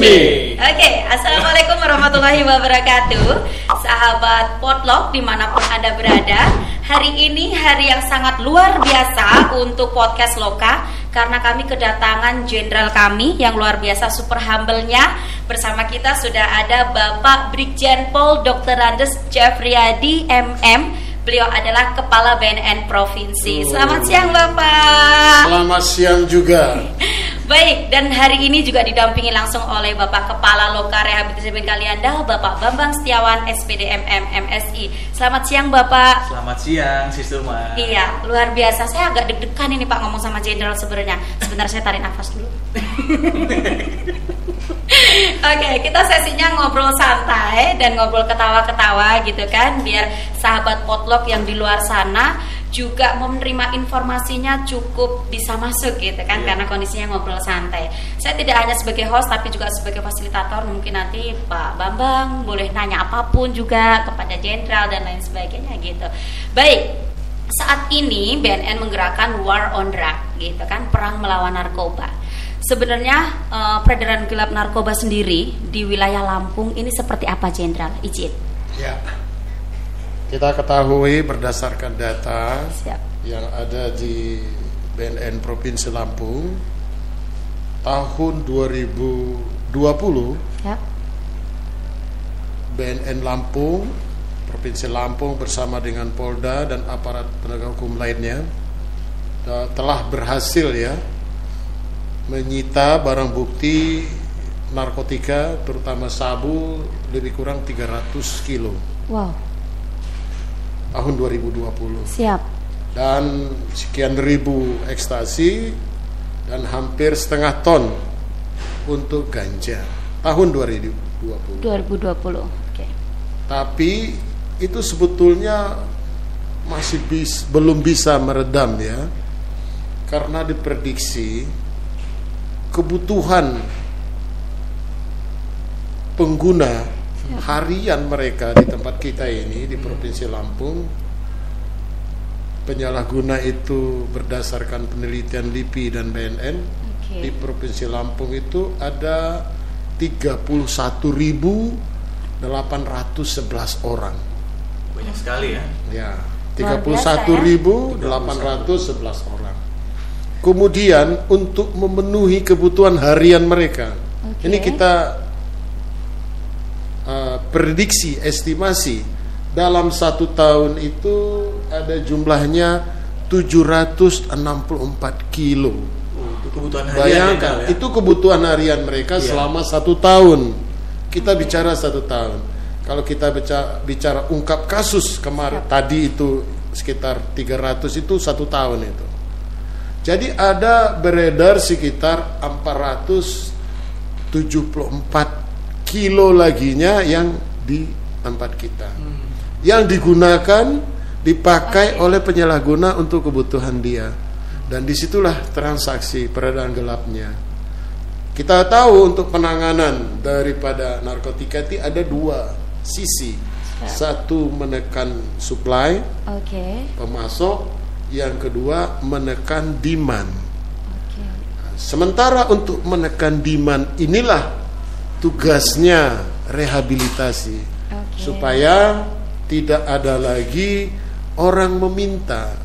me. Oke, assalamualaikum warahmatullahi wabarakatuh, sahabat potluck di mana pun anda berada. Hari ini hari yang sangat luar biasa untuk podcast Loka karena kami kedatangan jenderal kami yang luar biasa super humble-nya. Bersama kita sudah ada Bapak Brigjen Pol Dr. Andes Jeffriyadi MM. Beliau adalah Kepala BNN Provinsi. Selamat siang Bapak. Selamat siang juga. Baik, dan hari ini juga didampingi langsung oleh Bapak Kepala Loka Rehabilitasi Kalianda, Bapak Bambang Setiawan, SPDMM MSI. Selamat siang Bapak. Selamat siang, Sister Ma. Iya, luar biasa. Saya agak deg-degan ini Pak ngomong sama Jenderal sebenarnya. Sebentar saya tarik nafas dulu. Oke, kita sesinya ngobrol santai dan ngobrol ketawa-ketawa gitu kan, biar sahabat potluck yang di luar sana juga menerima informasinya cukup bisa masuk gitu kan, Iya. karena kondisinya ngobrol santai. Saya tidak hanya sebagai host tapi juga sebagai fasilitator. Mungkin nanti Pak Bambang boleh nanya apa pun juga kepada jenderal dan lain sebagainya gitu. Baik, saat ini BNN menggerakkan war on drug gitu kan perang melawan narkoba sebenarnya eh, peredaran gelap narkoba sendiri di wilayah Lampung ini seperti apa jenderal izin Ya. Kita ketahui berdasarkan data siap. yang ada di BNN Provinsi Lampung tahun 2020 ya. BNN Lampung Provinsi Lampung bersama dengan Polda dan aparat penegak hukum lainnya telah berhasil ya menyita barang bukti narkotika terutama sabu lebih kurang 300 kilo. Wow tahun 2020 siap. Dan sekian ribu ekstasi dan hampir setengah ton untuk ganja tahun 2020 2020 oke. Tapi itu sebetulnya masih bis, belum bisa meredam ya karena diprediksi kebutuhan pengguna harian mereka di tempat kita ini di provinsi Lampung penyalahguna itu berdasarkan penelitian LIPI dan BNN Oke. di provinsi Lampung itu ada 31.811 orang Banyak sekali ya. Ya, Luar biasa, ya. 31.811 orang. Kemudian untuk memenuhi kebutuhan harian mereka, Oke. ini kita prediksi, estimasi dalam satu tahun itu ada jumlahnya 764 kilo. Oh, itu kebutuhan harian Bayangkan, ya, ya? itu kebutuhan harian mereka Iya. selama satu tahun. Kita bicara satu tahun. Kalau kita bicara, bicara ungkap kasus kemarin tadi itu sekitar 300 itu satu tahun itu. Jadi ada beredar sekitar 474 kilo laginya yang di tempat kita. Yang digunakan dipakai oleh penyalahguna untuk kebutuhan dia. Dan di situlah transaksi peredaran gelapnya. Kita tahu untuk penanganan daripada narkotika itu ada dua sisi. Satu menekan supply, oke pemasok, yang kedua menekan demand. oke Sementara untuk menekan demand inilah tugasnya rehabilitasi Oke. supaya tidak ada lagi orang meminta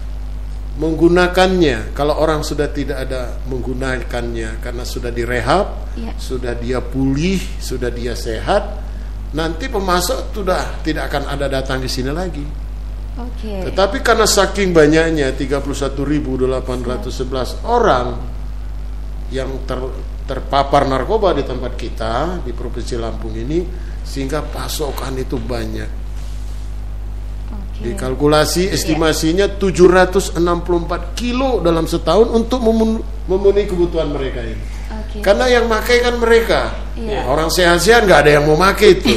menggunakannya. Kalau orang sudah tidak ada menggunakannya karena sudah direhab, Iya. sudah dia pulih, sudah dia sehat, nanti pemasok sudah tidak akan ada datang di sini lagi. oke Tetapi karena saking banyaknya 31.811 orang yang ter- terpapar narkoba di tempat kita di Provinsi Lampung ini sehingga pasokan itu banyak. oke Dikalkulasi estimasinya 764 kilo dalam setahun untuk memenuhi kebutuhan mereka ini. oke Karena yang makai kan mereka. Iya. Orang sehat-sehat nggak ada yang mau makai itu.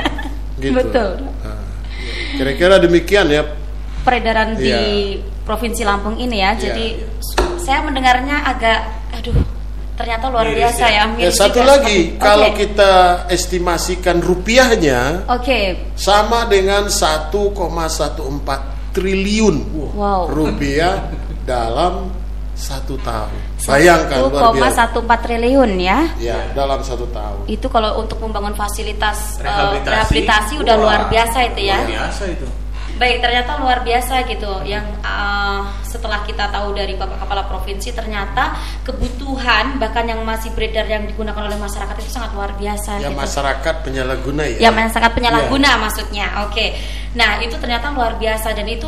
gitu. Betul. Nah, Kira-kira demikian ya peredaran di Iya. provinsi Lampung ini ya. Iya, Jadi iya. saya mendengarnya agak aduh ternyata luar Miris biasa ya. ya. Ya, miris satu juga lagi, seperti- kalau kita estimasikan rupiahnya Oke. sama dengan 1,14 triliun Wow. rupiah dalam satu tahun. Bayangkan luar biasa. 1,14 triliun ya. Ya, dalam satu tahun. Itu kalau untuk membangun fasilitas eh, Rehabilitasi. rehabilitasi udah Wah, luar biasa itu ya. Luar biasa itu. Baik, ternyata luar biasa gitu. Yang eh, setelah kita tahu dari Bapak Kepala Provinsi, ternyata kebutuhan bahkan yang masih beredar yang digunakan oleh masyarakat itu sangat luar biasa. Ya gitu. masyarakat penyalahguna ya. yang sangat penyalahguna maksudnya. Oke. Nah, itu ternyata luar biasa dan itu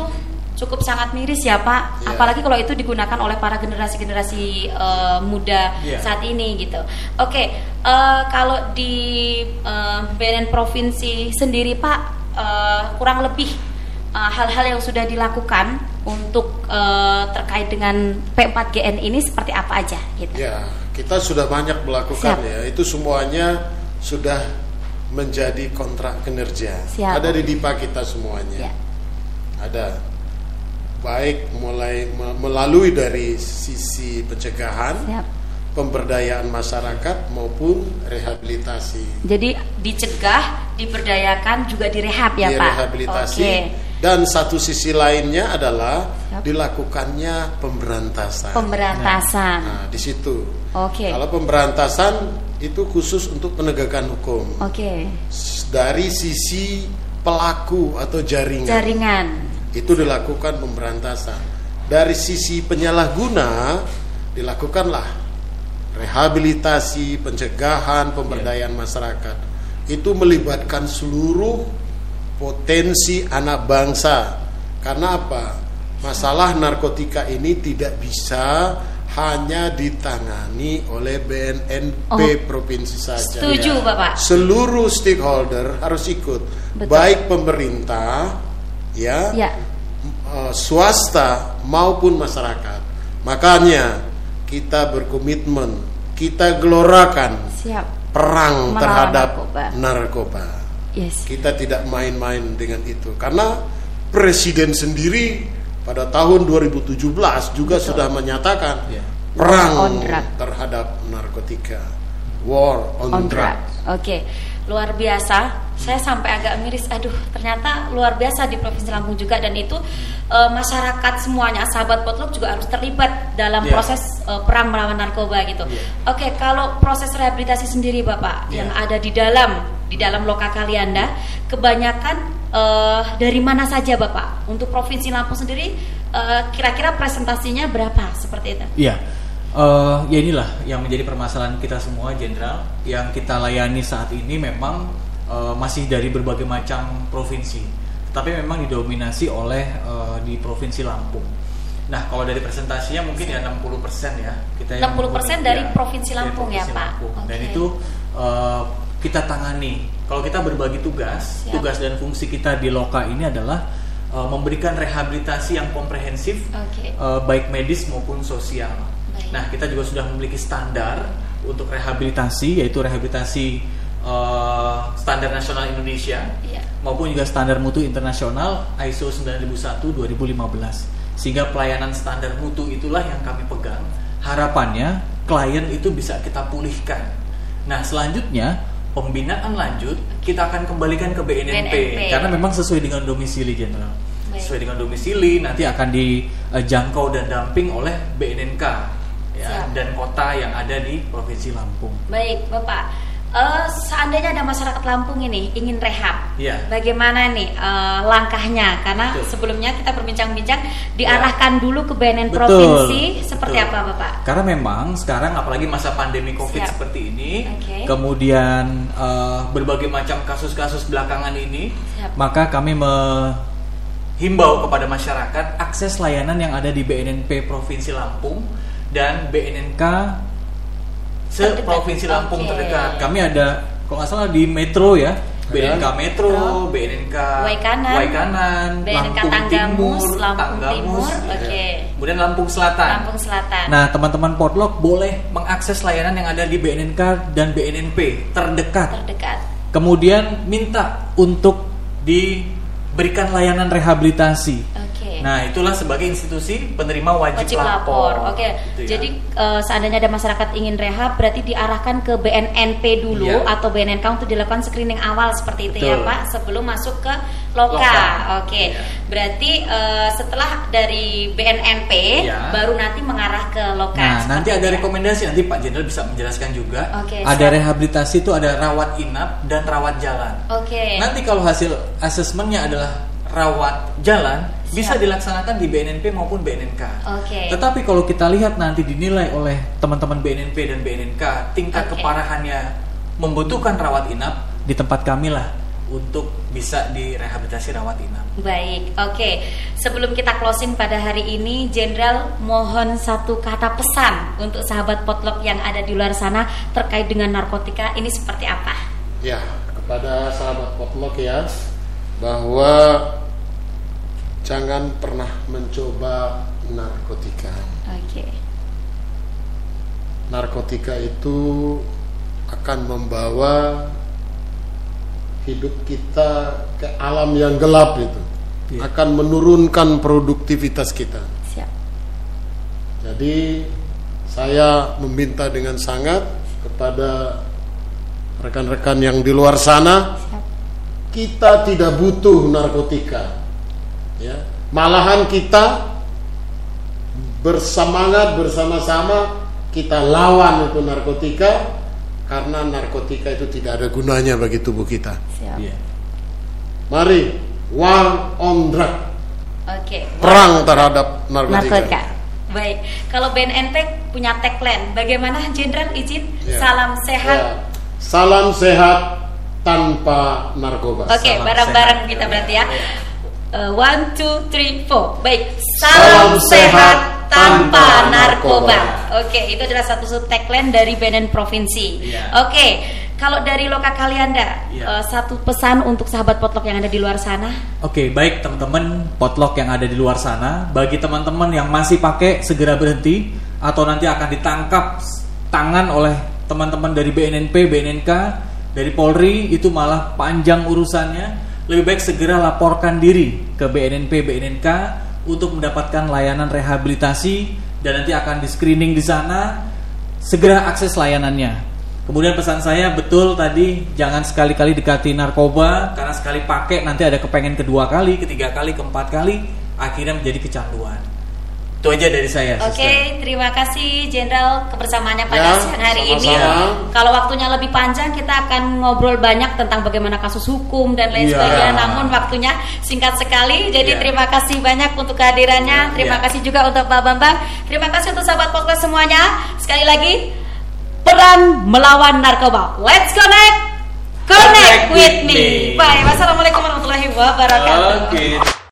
cukup sangat miris ya, Pak. Iya. Apalagi kalau itu digunakan oleh para generasi-generasi eh, muda Iya. saat ini gitu. Oke, eh, kalau di eh, BNN provinsi sendiri, Pak, eh, kurang lebih eh, hal-hal yang sudah dilakukan untuk eh, terkait dengan P4GN ini seperti apa aja gitu. Ya, kita sudah banyak melakukan Siap. ya. Itu semuanya sudah menjadi kontrak kinerja. Siap. Ada di DIPA kita semuanya. Ya. Ada baik mulai me- melalui dari sisi pencegahan, Siap. pemberdayaan masyarakat maupun rehabilitasi. Jadi dicegah, diberdayakan, juga direhab ya, Pak. Direhabilitasi. Oke. Dan satu sisi lainnya adalah Siap. dilakukannya pemberantasan. Pemberantasan. Nah, di situ. Oke. Kalau pemberantasan itu khusus untuk penegakan hukum. Oke. S- Dari sisi pelaku atau jaringan. Jaringan. Itu dilakukan pemberantasan. Dari sisi penyalahguna dilakukanlah rehabilitasi, pencegahan, pemberdayaan masyarakat. Itu melibatkan seluruh potensi anak bangsa. Karena apa? Masalah narkotika ini tidak bisa hanya ditangani oleh BNNP Oh. provinsi saja. Setuju, Bapak. Seluruh stakeholder harus ikut, Betul. baik pemerintah, ya, Ya. eh, swasta maupun masyarakat. Makanya kita berkomitmen, kita gelorakan Siap. perang Melawan terhadap narkoba. narkoba. Yes. Kita tidak main-main dengan itu karena presiden sendiri pada tahun 2017 juga sudah menyatakan Ya. perang War on drug. terhadap narkotika. War on, On drug. drug. Oke. Luar biasa. Saya sampai agak miris. Aduh, ternyata luar biasa di Provinsi Lampung juga dan itu eh, masyarakat semuanya, sahabat potlok juga harus terlibat dalam Iya. proses eh, perang melawan narkoba gitu. Iya. Oke, kalau proses rehabilitasi sendiri Bapak Iya. yang ada di dalam di dalam loka Kalianda, kebanyakan eh, dari mana saja Bapak? Untuk Provinsi Lampung sendiri eh, kira-kira presentasinya berapa seperti itu? Iya. Eh, ya inilah yang menjadi permasalahan kita semua, Jenderal. Yang kita layani saat ini memang eh, masih dari berbagai macam provinsi, tapi memang didominasi oleh eh, di provinsi Lampung. Nah, kalau dari presentasinya mungkin ya 60% ya kita 60% dari ya, Provinsi dari Lampung ya, Provinsi Pak? Lampung. Dan Oke. itu eh, kita tangani. Kalau kita berbagi tugas, Siap. tugas dan fungsi kita di loka ini adalah eh, memberikan rehabilitasi yang komprehensif Oke. eh, baik medis maupun sosial. Baik. Nah, kita juga sudah memiliki standar untuk rehabilitasi, yaitu rehabilitasi eh, standar nasional Indonesia Iya. maupun juga standar mutu internasional ISO 9001-2015. Sehingga pelayanan standar mutu itulah yang kami pegang. Harapannya klien itu bisa kita pulihkan. Nah, selanjutnya pembinaan lanjut kita akan kembalikan ke BNNP, BNNP. karena memang sesuai dengan domisili general. Baik. Sesuai dengan domisili nanti akan dijangkau dan damping oleh BNNK ya, Siap. dan kota yang ada di Provinsi Lampung. Baik, Bapak. Eh, seandainya ada masyarakat Lampung ini ingin rehab, Iya. bagaimana nih eh, langkahnya? Karena Betul. sebelumnya kita berbincang-bincang diarahkan dulu ke BNN Betul, provinsi, seperti betul. apa, Bapak? Karena memang sekarang apalagi masa pandemi Covid Siap. seperti ini, Oke. kemudian eh, berbagai macam kasus-kasus belakangan ini, Siap. maka kami menghimbau kepada masyarakat akses layanan yang ada di BNNP Provinsi Lampung dan BNNK se-provinsi. Lampung Oke. terdekat. Kami ada kalau nggak salah di Metro ya. BNNK Metro, Metro. BNNK Waikanan, Waikanan, BNNK Lampung Tanggamus, Timur, Lampung Tanggamus, Timur, ya. oke. Kemudian Lampung Selatan. Lampung Selatan. Nah, teman-teman Potlok boleh mengakses layanan yang ada di BNNK dan BNNP terdekat. terdekat. Kemudian minta untuk diberikan layanan rehabilitasi. Oke. Nah, itulah sebagai institusi penerima wajib, wajib lapor. Oke. Gitu ya. Jadi eh, seandainya ada masyarakat ingin rehab berarti diarahkan ke BNNP dulu Iya. atau BNNK untuk dilakukan screening awal seperti itu ya, Betul. Pak, sebelum masuk ke Loka. Loka. Oke. Iya. Berarti eh, setelah dari BNNP Iya. baru nanti mengarah ke Loka. Nah, nanti ada ya. rekomendasi nanti Pak Jenderal bisa menjelaskan juga. Oke, ada rehabilitasi itu ada rawat inap dan rawat jalan. Oke. Nanti kalau hasil asesmennya adalah rawat jalan bisa Siap. dilaksanakan di BNNP maupun BNNK. Oke. Tetapi kalau kita lihat nanti dinilai oleh teman-teman BNNP dan BNNK tingkat Oke. keparahannya membutuhkan rawat inap di tempat kami lah untuk bisa direhabilitasi rawat inap. Baik, oke. Sebelum kita closing pada hari ini, Jenderal mohon satu kata pesan untuk sahabat potlok yang ada di luar sana terkait dengan narkotika ini seperti apa? Ya, kepada sahabat potlok ya, bahwa jangan pernah mencoba narkotika. Oke, Narkotika itu akan membawa hidup kita ke alam yang gelap itu. Iya. Akan menurunkan produktivitas kita. siap. Jadi saya meminta dengan sangat kepada rekan-rekan yang di luar sana Siap. kita tidak butuh narkotika. Ya. Malahan kita bersemangat bersama-sama kita lawan itu narkotika karena narkotika itu tidak ada gunanya bagi tubuh kita. Siap. Iya. Mari war on drug, Oke. perang terhadap narkotika. Narkotika. Baik, kalau BNNP punya tagline, bagaimana Jenderal izin? Ya. Salam sehat. Ya. Salam sehat tanpa narkoba. Oke, Salam bareng-bareng sehat. kita berarti ya. Uh, one, two, three, four. Baik, Salam salam, sehat tanpa narkoba. narkoba. Oke, itu adalah satu sub tagline dari BNN Provinsi. Iya. Oke, kalau dari Loka Kalianda, Iya. uh, satu pesan untuk sahabat potlok yang ada di luar sana. Oke, baik teman-teman potlok yang ada di luar sana, bagi teman-teman yang masih pakai segera berhenti atau nanti akan ditangkap tangan oleh teman-teman dari BNNP, BNNK, dari Polri itu malah panjang urusannya. Lebih baik segera laporkan diri ke BNNP, BNNK untuk mendapatkan layanan rehabilitasi dan nanti akan di screening di sana. Segera akses layanannya. Kemudian pesan saya betul tadi jangan sekali-kali dekati narkoba karena sekali pakai nanti ada kepengen kedua kali, ketiga kali, keempat kali akhirnya menjadi kecanduan. Itu aja dari saya. Oke, Sister. terima kasih Jenderal kebersamaannya pada Ya, siang hari ini. sama-sama. Kalau waktunya lebih panjang kita akan ngobrol banyak tentang bagaimana kasus hukum dan lain Iya. sebagainya. Namun waktunya singkat sekali. Jadi Iya. terima kasih banyak untuk kehadirannya. Terima Iya. kasih juga untuk Pak Bambang. Terima kasih untuk sahabat podcast semuanya. Sekali lagi perang melawan narkoba. Let's connect. Connect with me. Bye. Wassalamualaikum warahmatullahi wabarakatuh. Oke.